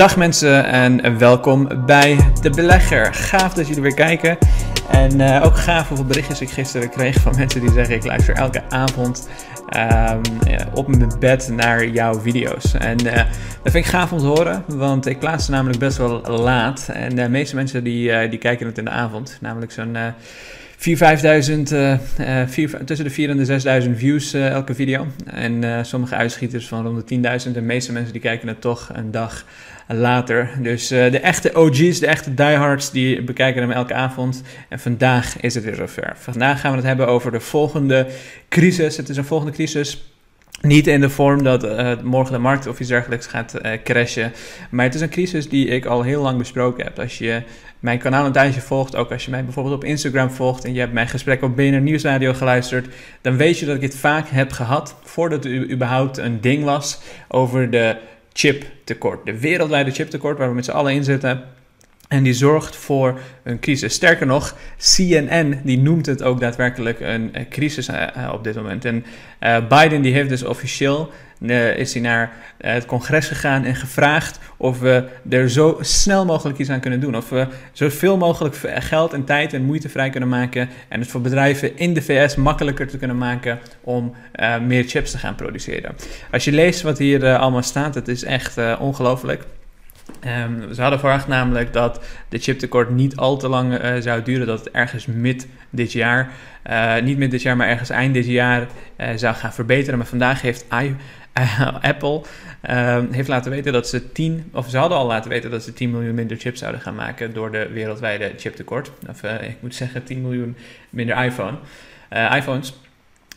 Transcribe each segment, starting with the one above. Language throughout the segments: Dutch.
Dag mensen en welkom bij De Belegger. Gaaf dat jullie weer kijken. En uh, ook gaaf hoeveel berichtjes ik gisteren kreeg van mensen die zeggen: Ik luister elke avond um, op mijn bed naar jouw video's. En uh, dat vind ik gaaf om te horen, want ik plaats ze namelijk best wel laat. En de meeste mensen die, die kijken het in de avond, namelijk zo'n. 4.000, 5.000, uh, tussen de 4.000 en de 6.000 views uh, elke video. En sommige uitschieters van rond de 10.000. De meeste mensen die kijken het toch een dag later. Dus de echte OG's, de echte diehards, die bekijken hem elke avond. En vandaag is het weer zover. Vandaag gaan we het hebben over de volgende crisis. Het is een volgende crisis. Niet in de vorm dat uh, morgen de markt of iets dergelijks gaat crashen. Maar het is een crisis die ik al heel lang besproken heb. Als je mijn kanaal een tijdje volgt, ook als je mij bijvoorbeeld op Instagram volgt en je hebt mijn gesprek op BNR Nieuwsradio geluisterd, dan weet je dat ik het vaak heb gehad voordat er überhaupt een ding was over de chiptekort. De wereldwijde chiptekort waar we met z'n allen in zitten. En die zorgt voor een crisis. Sterker nog, CNN die noemt het ook daadwerkelijk een, crisis uh, op dit moment. En Biden die heeft dus officieel is hij naar het congres gegaan en gevraagd of we er zo snel mogelijk iets aan kunnen doen. Of we zoveel mogelijk geld en tijd en moeite vrij kunnen maken. En het voor bedrijven in de VS makkelijker te kunnen maken om meer chips te gaan produceren. Als je leest wat hier allemaal staat, het is echt ongelooflijk. Um, ze hadden verwacht namelijk dat de chiptekort niet al te lang zou duren, dat het ergens mid dit jaar, niet mid dit jaar, maar ergens eind dit jaar zou gaan verbeteren. Maar vandaag heeft I, Apple ehm, heeft laten weten dat ze 10, of ze hadden al laten weten dat ze 10 miljoen minder chips zouden gaan maken door de wereldwijde chiptekort. Of ik moet zeggen 10 miljoen minder iPhone, iPhones.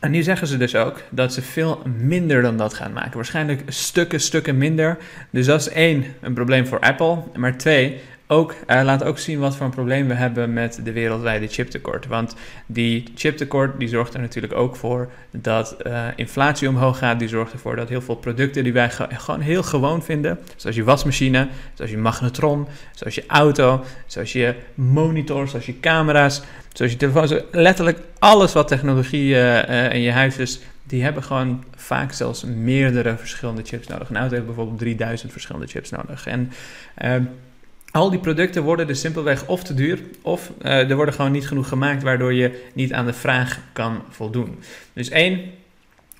En nu zeggen ze dus ook dat ze veel minder dan dat gaan maken. Waarschijnlijk stukken, stukken minder. Dus dat is één, een probleem voor Apple. Maar twee, ook, uh, laat ook zien wat voor een probleem we hebben met de wereldwijde chiptekort. Want die chiptekort die zorgt er natuurlijk ook voor dat uh, inflatie omhoog gaat. Die zorgt ervoor dat heel veel producten die wij gewoon heel gewoon vinden, zoals je wasmachine, zoals je magnetron, zoals je auto, zoals je monitor, zoals je camera's, zoals je telefoon, letterlijk alles wat technologie uh, in je huis is, die hebben gewoon vaak zelfs meerdere verschillende chips nodig. Een auto heeft bijvoorbeeld 3000 verschillende chips nodig. En al die producten worden dus simpelweg of te duur, of uh, er worden gewoon niet genoeg gemaakt, waardoor je niet aan de vraag kan voldoen. Dus één,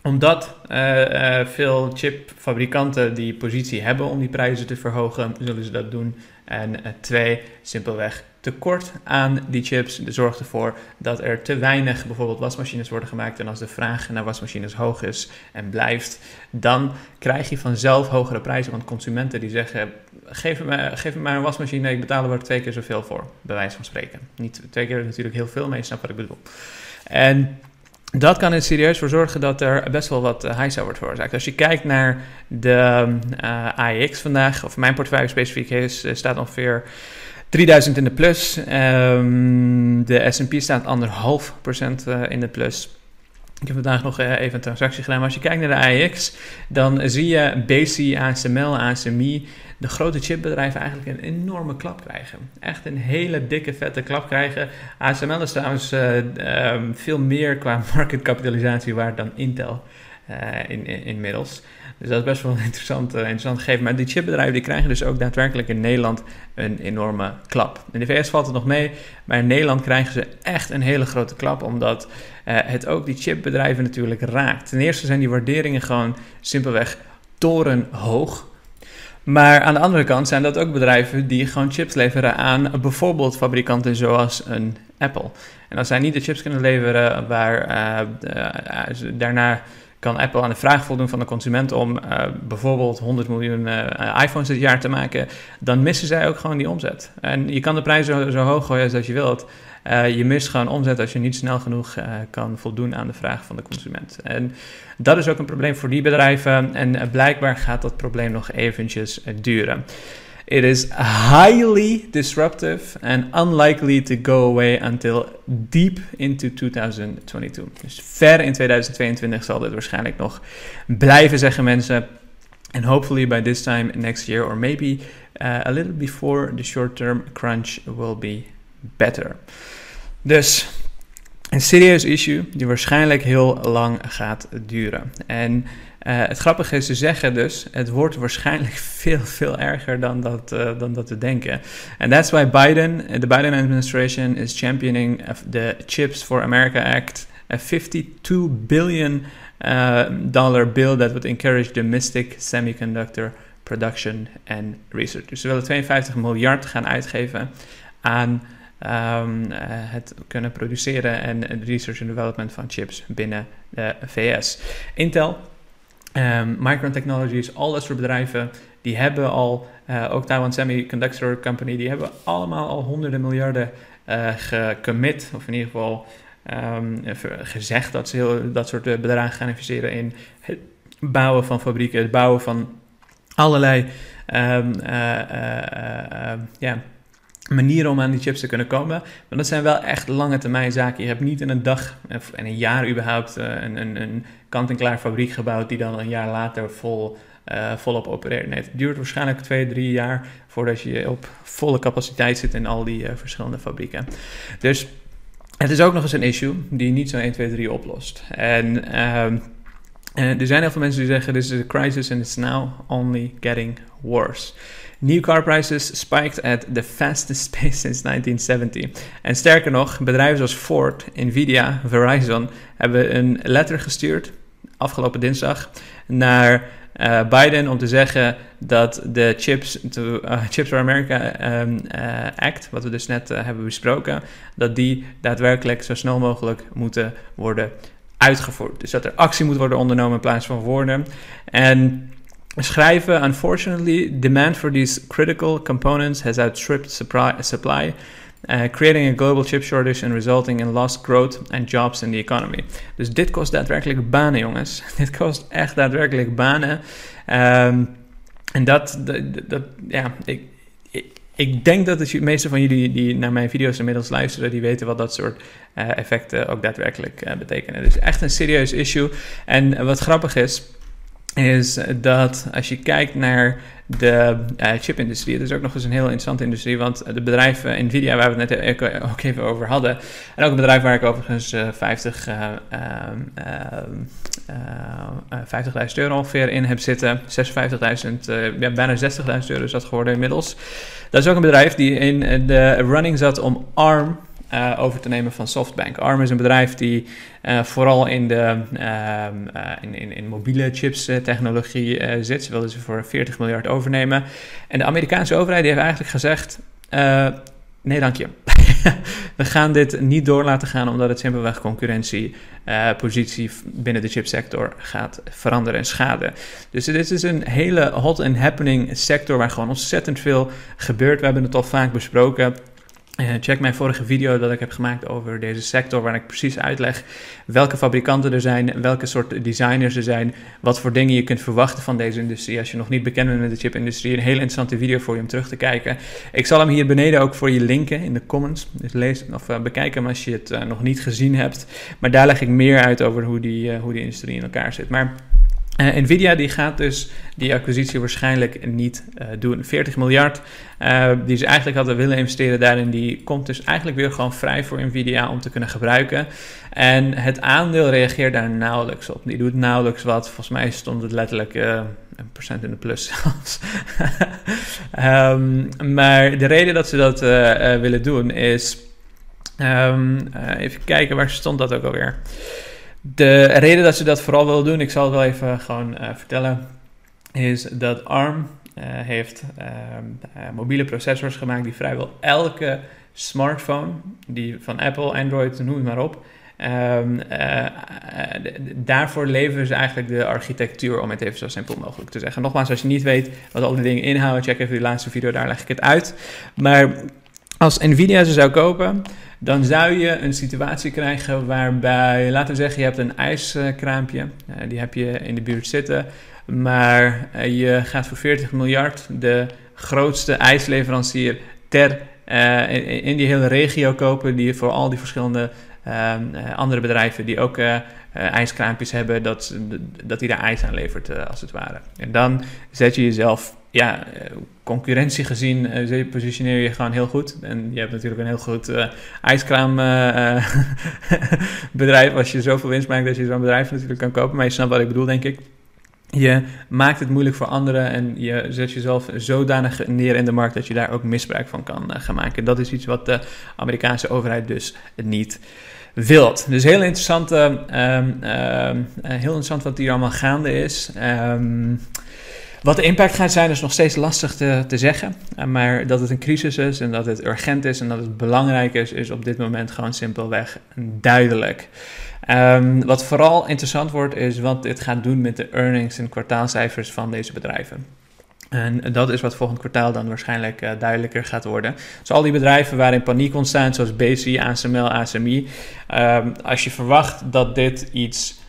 omdat uh, uh, veel chipfabrikanten die positie hebben om die prijzen te verhogen, zullen ze dat doen. En twee, simpelweg tekort aan die chips zorgt ervoor dat er te weinig bijvoorbeeld wasmachines worden gemaakt. En als de vraag naar wasmachines hoog is en blijft, dan krijg je vanzelf hogere prijzen. Want consumenten die zeggen, geef me, geef me maar een wasmachine, ik betaal er twee keer zoveel voor, bij wijze van spreken. Niet twee keer natuurlijk heel veel, maar je snapt wat ik bedoel. En dat kan er serieus voor zorgen dat er best wel wat uh, zou wordt veroorzaakt. Als je kijkt naar de uh, vandaag, of mijn portefeuille specifiek is, staat ongeveer 3000 in de plus. Um, de S&P staat anderhalf procent in de plus. Ik heb vandaag nog even een transactie gedaan. Maar als je kijkt naar de AEX, dan zie je BC, ASML, ASMI, de grote chipbedrijven eigenlijk een enorme klap krijgen. Echt een hele dikke, vette klap krijgen. ASML is trouwens uh, um, veel meer qua marketkapitalisatie waard dan Intel in, in, inmiddels. Dus dat is best wel een interessant, uh, interessant gegeven. Maar die chipbedrijven die krijgen dus ook daadwerkelijk in Nederland een enorme klap. In de VS valt het nog mee, maar in Nederland krijgen ze echt een hele grote klap, omdat het ook die chipbedrijven natuurlijk raakt. Ten eerste zijn die waarderingen gewoon simpelweg torenhoog. Maar aan de andere kant zijn dat ook bedrijven die gewoon chips leveren aan bijvoorbeeld fabrikanten zoals een Apple. En als zij niet de chips kunnen leveren waar uh, daarna kan Apple aan de vraag voldoen van de consument om bijvoorbeeld 100 miljoen iPhones dit jaar te maken, dan missen zij ook gewoon die omzet. En je kan de prijs zo, zo hoog gooien als je wilt. Uh, je mist gewoon omzet als je niet snel genoeg kan voldoen aan de vraag van de consument. En dat is ook een probleem voor die bedrijven. En blijkbaar gaat dat probleem nog eventjes duren. It is highly disruptive and unlikely to go away until deep into 2022. Dus ver in 2022 zal dit waarschijnlijk nog blijven, zeggen mensen. And hopefully by this time next year, or maybe a little before, the short-term crunch will be better. Dus een serieus issue die waarschijnlijk heel lang gaat duren. En het grappige is, ze zeggen dus, het wordt waarschijnlijk veel, veel erger dan dat, dan dat we denken. And that's why Biden, the Biden administration is championing the Chips for America Act, a 52 billion dollar bill that would encourage domestic semiconductor production and research. Dus ze willen 52 miljard gaan uitgeven aan um, uh, het kunnen produceren en research and development van chips binnen de VS. Intel, um, Micron Technologies, al dat soort bedrijven, die hebben al, uh, ook Taiwan Semiconductor Company, die hebben allemaal al honderden miljarden uh, gecommit, of in ieder geval um, gezegd dat ze heel, dat soort bedragen gaan investeren in het bouwen van fabrieken, het bouwen van allerlei um, manieren om aan die chips te kunnen komen. Maar dat zijn wel echt lange termijn zaken. Je hebt niet in een dag of in een jaar überhaupt een, een, een kant-en-klaar fabriek gebouwd die dan een jaar later vol, uh, volop opereert. Nee, het duurt waarschijnlijk twee, drie jaar voordat je op volle capaciteit zit in al die verschillende fabrieken. Dus het is ook nog eens een issue die niet zo 1, 2, 3 oplost. En uh, er zijn heel veel mensen die zeggen: This is a crisis and it's now only getting worse. New car prices spiked at the fastest pace since 1970. En sterker nog, bedrijven zoals Ford, Nvidia, Verizon hebben een letter gestuurd afgelopen dinsdag naar uh, Biden om te zeggen dat de Chips, to, uh, Chips for America um, uh, Act, wat we dus net hebben besproken, dat die daadwerkelijk zo snel mogelijk moeten worden uitgevoerd. Dus dat er actie moet worden ondernomen in plaats van woorden. En schrijven, unfortunately, demand for these critical components has outstripped supply, uh, creating a global chip shortage and resulting in lost growth and jobs in the economy. Dus dit kost daadwerkelijk banen, jongens. dit kost echt daadwerkelijk banen. Um, en dat, dat, dat ja, ik, ik denk dat de meeste van jullie die naar mijn video's inmiddels luisteren, die weten wat dat soort uh, effecten ook daadwerkelijk uh, betekenen. Dus echt een serieus issue. En wat grappig is, is dat als je kijkt naar de uh, chipindustrie, het is ook nog eens een heel interessante industrie, want de bedrijven Nvidia, waar we het net ook even over hadden, en ook een bedrijf waar ik overigens uh, 50, uh, uh, 50.000 euro ongeveer in heb zitten, 56.000, ja, bijna 60.000 euro is dat geworden inmiddels. Dat is ook een bedrijf die in de running zat om ARM uh, over te nemen van SoftBank. ARM is een bedrijf die uh, vooral in de uh, in, in, in, mobiele chips technologie zit. Ze wilden ze voor 40 miljard overnemen. En de Amerikaanse overheid die heeft eigenlijk gezegd: nee, dank je. We gaan dit niet door laten gaan omdat het simpelweg concurrentiepositie binnen de chipsector gaat veranderen en schaden. Dus dit is een hele hot and happening sector waar gewoon ontzettend veel gebeurt. We hebben het al vaak besproken. Uh, check mijn vorige video dat ik heb gemaakt over deze sector, waar ik precies uitleg welke fabrikanten er zijn, welke soort designers er zijn, wat voor dingen je kunt verwachten van deze industrie. Als je nog niet bekend bent met de chipindustrie, een hele interessante video voor je om terug te kijken. Ik zal hem hier beneden ook voor je linken in de comments. Dus lees of uh, bekijk hem als je het uh, nog niet gezien hebt. Maar daar leg ik meer uit over hoe die, hoe die industrie in elkaar zit. Maar uh, Nvidia die gaat dus die acquisitie waarschijnlijk niet uh, doen. 40 miljard uh, die ze eigenlijk hadden willen investeren daarin, die komt dus eigenlijk weer gewoon vrij voor Nvidia om te kunnen gebruiken. En het aandeel reageert daar nauwelijks op. Die doet nauwelijks wat. Volgens mij stond het letterlijk een procent in de plus zelfs. um, maar de reden dat ze dat willen doen is. Um, even kijken, waar stond dat ook alweer? De reden dat ze dat vooral willen doen, ik zal het wel even gewoon uh, vertellen, is dat ARM uh, heeft uh, mobiele processors gemaakt die vrijwel elke smartphone, die van Apple, Android, noem het maar op, um, daarvoor leveren ze eigenlijk de architectuur, om het even zo simpel mogelijk te zeggen. Nogmaals, als je niet weet wat al die dingen inhouden, check even die laatste video, daar leg ik het uit. Maar als Nvidia ze zou kopen, dan zou je een situatie krijgen waarbij, laten we zeggen, je hebt een ijskraampje, uh, die heb je in de buurt zitten, maar uh, je gaat voor 40 miljard de grootste ijsleverancier ter, in, in, die hele regio kopen, die voor al die verschillende ehm, andere bedrijven die ook ijskraampjes hebben, dat, dat die daar ijs aan levert, als het ware. En dan zet je jezelf ja, concurrentie gezien positioneer je gewoon heel goed. En je hebt natuurlijk een heel goed ijskraambedrijf. als je zoveel winst maakt dat je zo'n bedrijf natuurlijk kan kopen. Maar je snapt wat ik bedoel, denk ik. je maakt het moeilijk voor anderen en je zet jezelf zodanig neer in de markt dat je daar ook misbruik van kan gaan maken. Dat is iets wat de Amerikaanse overheid dus niet wilt. Dus heel interessant, uh, heel interessant wat hier allemaal gaande is. Wat de impact gaat zijn is nog steeds lastig te, te zeggen. Eh, maar dat het een crisis is en dat het urgent is en dat het belangrijk is, is op dit moment gewoon simpelweg duidelijk. Wat vooral interessant wordt, is wat dit gaat doen met de earnings en kwartaalcijfers van deze bedrijven. En dat is wat volgend kwartaal dan waarschijnlijk uh, duidelijker gaat worden. Dus al die bedrijven waarin paniek ontstaat, zoals BC, ASML, ASMI. Um, als je verwacht dat dit iets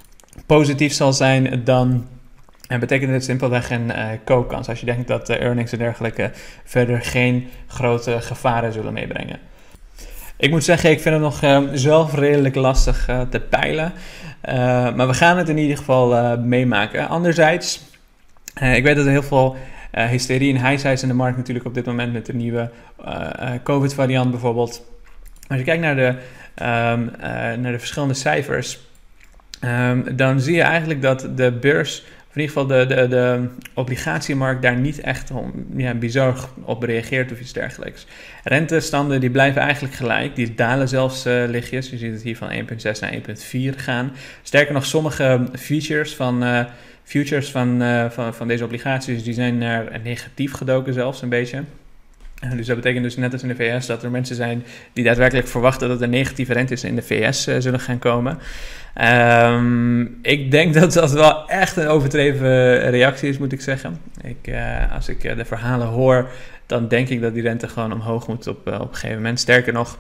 positiefs zal zijn, dan en betekent dit simpelweg een uh, als je denkt dat de earnings en dergelijke verder geen grote gevaren zullen meebrengen. Ik moet zeggen, ik vind het nog uh, zelf redelijk lastig te peilen. maar we gaan het in ieder geval meemaken. Anderzijds, ik weet dat er heel veel hysterie en high in de markt natuurlijk op dit moment met de nieuwe COVID-variant bijvoorbeeld. Als je kijkt naar de, um, naar de verschillende cijfers, um, dan zie je eigenlijk dat de beurs in ieder geval de, de, de obligatiemarkt daar niet echt ja, bizar op reageert of iets dergelijks. Rentestanden die blijven eigenlijk gelijk, die dalen zelfs lichtjes. Je ziet het hier van 1,6 naar 1,4 gaan. Sterker nog, sommige features van, uh, futures van, uh, van, van deze obligaties die zijn naar negatief gedoken zelfs een beetje. Dus dat betekent dus net als in de VS dat er mensen zijn die daadwerkelijk verwachten dat er negatieve rentes in de VS uh, zullen gaan komen. Um, ik denk dat dat wel echt een overdreven reactie is, moet ik zeggen. Ik, als ik de verhalen hoor, dan denk ik dat die rente gewoon omhoog moet op, op een gegeven moment. Sterker nog,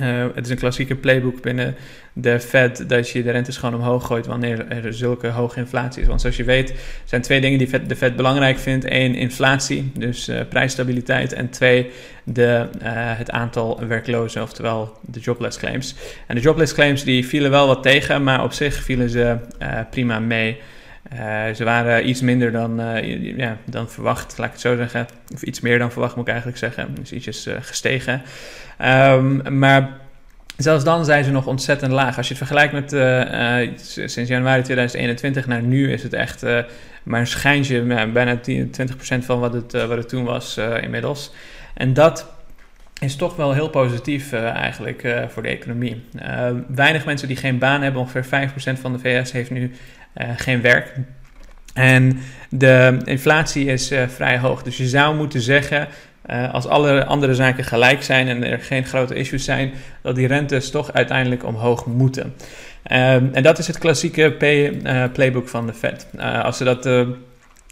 uh, het is een klassieke playbook binnen de Fed dat je de rentes gewoon omhoog gooit wanneer er zulke hoge inflatie is. Want zoals je weet zijn twee dingen die de Fed belangrijk vindt. Eén, inflatie, dus uh, prijsstabiliteit. En twee, de, uh, het aantal werklozen, oftewel de jobless claims. En de jobless claims die vielen wel wat tegen, maar op zich vielen ze prima mee. Uh, ze waren iets minder dan, uh, ja, dan verwacht, laat ik het zo zeggen. Of iets meer dan verwacht, moet ik eigenlijk zeggen. Dus ietsjes uh, gestegen. Um, maar zelfs dan zijn ze nog ontzettend laag. Als je het vergelijkt met sinds januari 2021 naar nu, is het echt maar een schijntje, bijna 10, 20% van wat het, wat het toen was inmiddels. En dat is toch wel heel positief eigenlijk voor de economie. weinig mensen die geen baan hebben, ongeveer 5% van de VS heeft nu geen werk. En de inflatie is vrij hoog. Dus je zou moeten zeggen, als alle andere zaken gelijk zijn en er geen grote issues zijn, dat die rentes toch uiteindelijk omhoog moeten. Um, en dat is het klassieke playbook van de Fed. als ze dat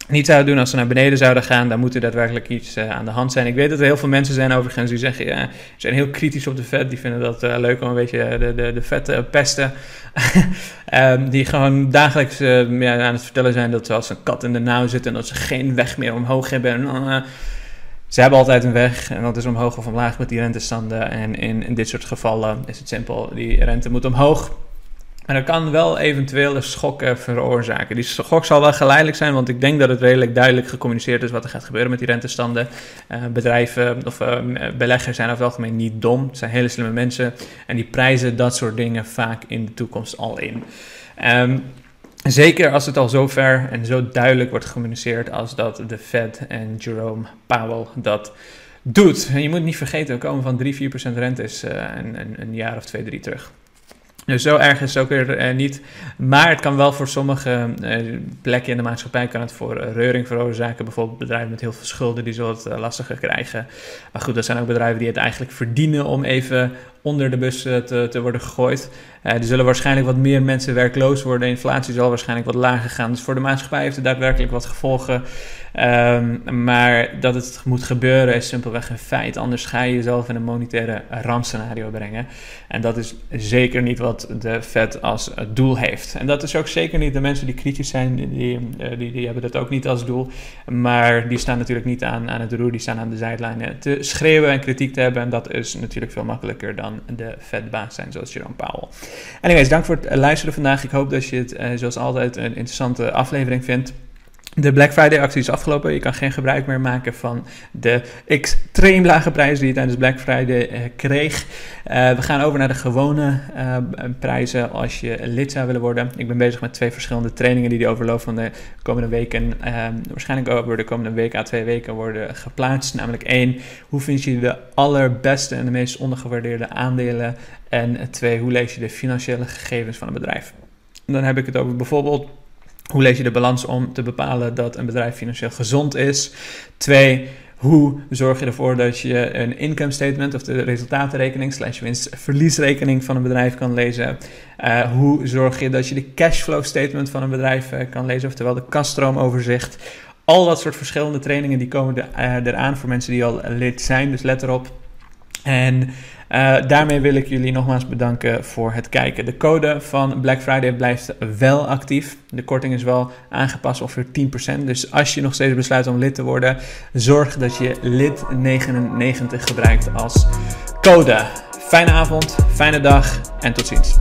niet zouden doen als ze naar beneden zouden gaan, dan moet er daadwerkelijk iets uh, aan de hand zijn. Ik weet dat er heel veel mensen zijn overigens die zeggen, ja, zijn heel kritisch op de vet. Die vinden dat uh, leuk om een beetje de, de, de vet te pesten. um, die gewoon dagelijks uh, ja, aan het vertellen zijn dat ze als een kat in de nauw zitten en dat ze geen weg meer omhoog hebben. ze hebben altijd een weg en dat is omhoog of omlaag met die rentestanden. En in, in dit soort gevallen is het simpel, die rente moet omhoog. En dat kan wel eventueel een schok veroorzaken. Die schok zal wel geleidelijk zijn, want ik denk dat het redelijk duidelijk gecommuniceerd is wat er gaat gebeuren met die rentestanden. Uh, bedrijven of uh, beleggers zijn over het algemeen niet dom. Het zijn hele slimme mensen en die prijzen dat soort dingen vaak in de toekomst al in. Um, Zeker als het al zo ver en zo duidelijk wordt gecommuniceerd als dat de Fed en Jerome Powell dat doet. En je moet niet vergeten, we komen van 3-4% rentes uh, een, een jaar of twee, drie terug. Dus zo erg is het ook weer uh, niet. Maar het kan wel voor sommige uh, plekken in de maatschappij kan het voor uh, reuring veroorzaken. Bijvoorbeeld bedrijven met heel veel schulden die zullen het lastiger krijgen. Maar goed, dat zijn ook bedrijven die het eigenlijk verdienen om even onder de bus te, te worden gegooid. Er zullen waarschijnlijk wat meer mensen werkloos worden. De inflatie zal waarschijnlijk wat lager gaan. Dus voor de maatschappij heeft het daadwerkelijk wat gevolgen. Um, maar dat het moet gebeuren is simpelweg een feit. Anders ga je jezelf in een monetaire rampscenario brengen. En dat is zeker niet wat de Fed als doel heeft. En dat is ook zeker niet de mensen die kritisch zijn, die, die, die, hebben dat ook niet als doel. Maar die staan natuurlijk niet aan, aan het roer, die staan aan de zijlijnen te schreeuwen en kritiek te hebben. En dat is natuurlijk veel makkelijker dan de Fed-baas zijn, zoals Jerome Powell. Anyways, dank voor het luisteren vandaag. Ik hoop dat je het uh, zoals altijd een interessante aflevering vindt. De Black Friday actie is afgelopen. Je kan geen gebruik meer maken van de extreem lage prijzen die je tijdens Black Friday eh, kreeg. Uh, we gaan over naar de gewone uh, prijzen als je lid zou willen worden. Ik ben bezig met twee verschillende trainingen die de overloop van de komende weken, waarschijnlijk over de komende week à twee weken worden geplaatst. Namelijk één, hoe vind je de allerbeste en de meest ondergewaardeerde aandelen? En twee, hoe lees je de financiële gegevens van een bedrijf? Dan heb ik het over bijvoorbeeld hoe lees je de balans om te bepalen dat een bedrijf financieel gezond is? Twee, hoe zorg je ervoor dat je een income statement of de resultatenrekening slash winst-verliesrekening van een bedrijf kan lezen? Uh, hoe zorg je dat je de cashflow statement van een bedrijf uh, kan lezen, oftewel de kasstroomoverzicht? Al dat soort verschillende trainingen die komen er, uh, eraan voor mensen die al lid zijn, dus let erop. En uh, daarmee wil ik jullie nogmaals bedanken voor het kijken. De code van Black Friday blijft wel actief. De korting is wel aangepast ongeveer 10%. Dus als je nog steeds besluit om lid te worden, zorg dat je lid99 gebruikt als code. Fijne avond, fijne dag en tot ziens.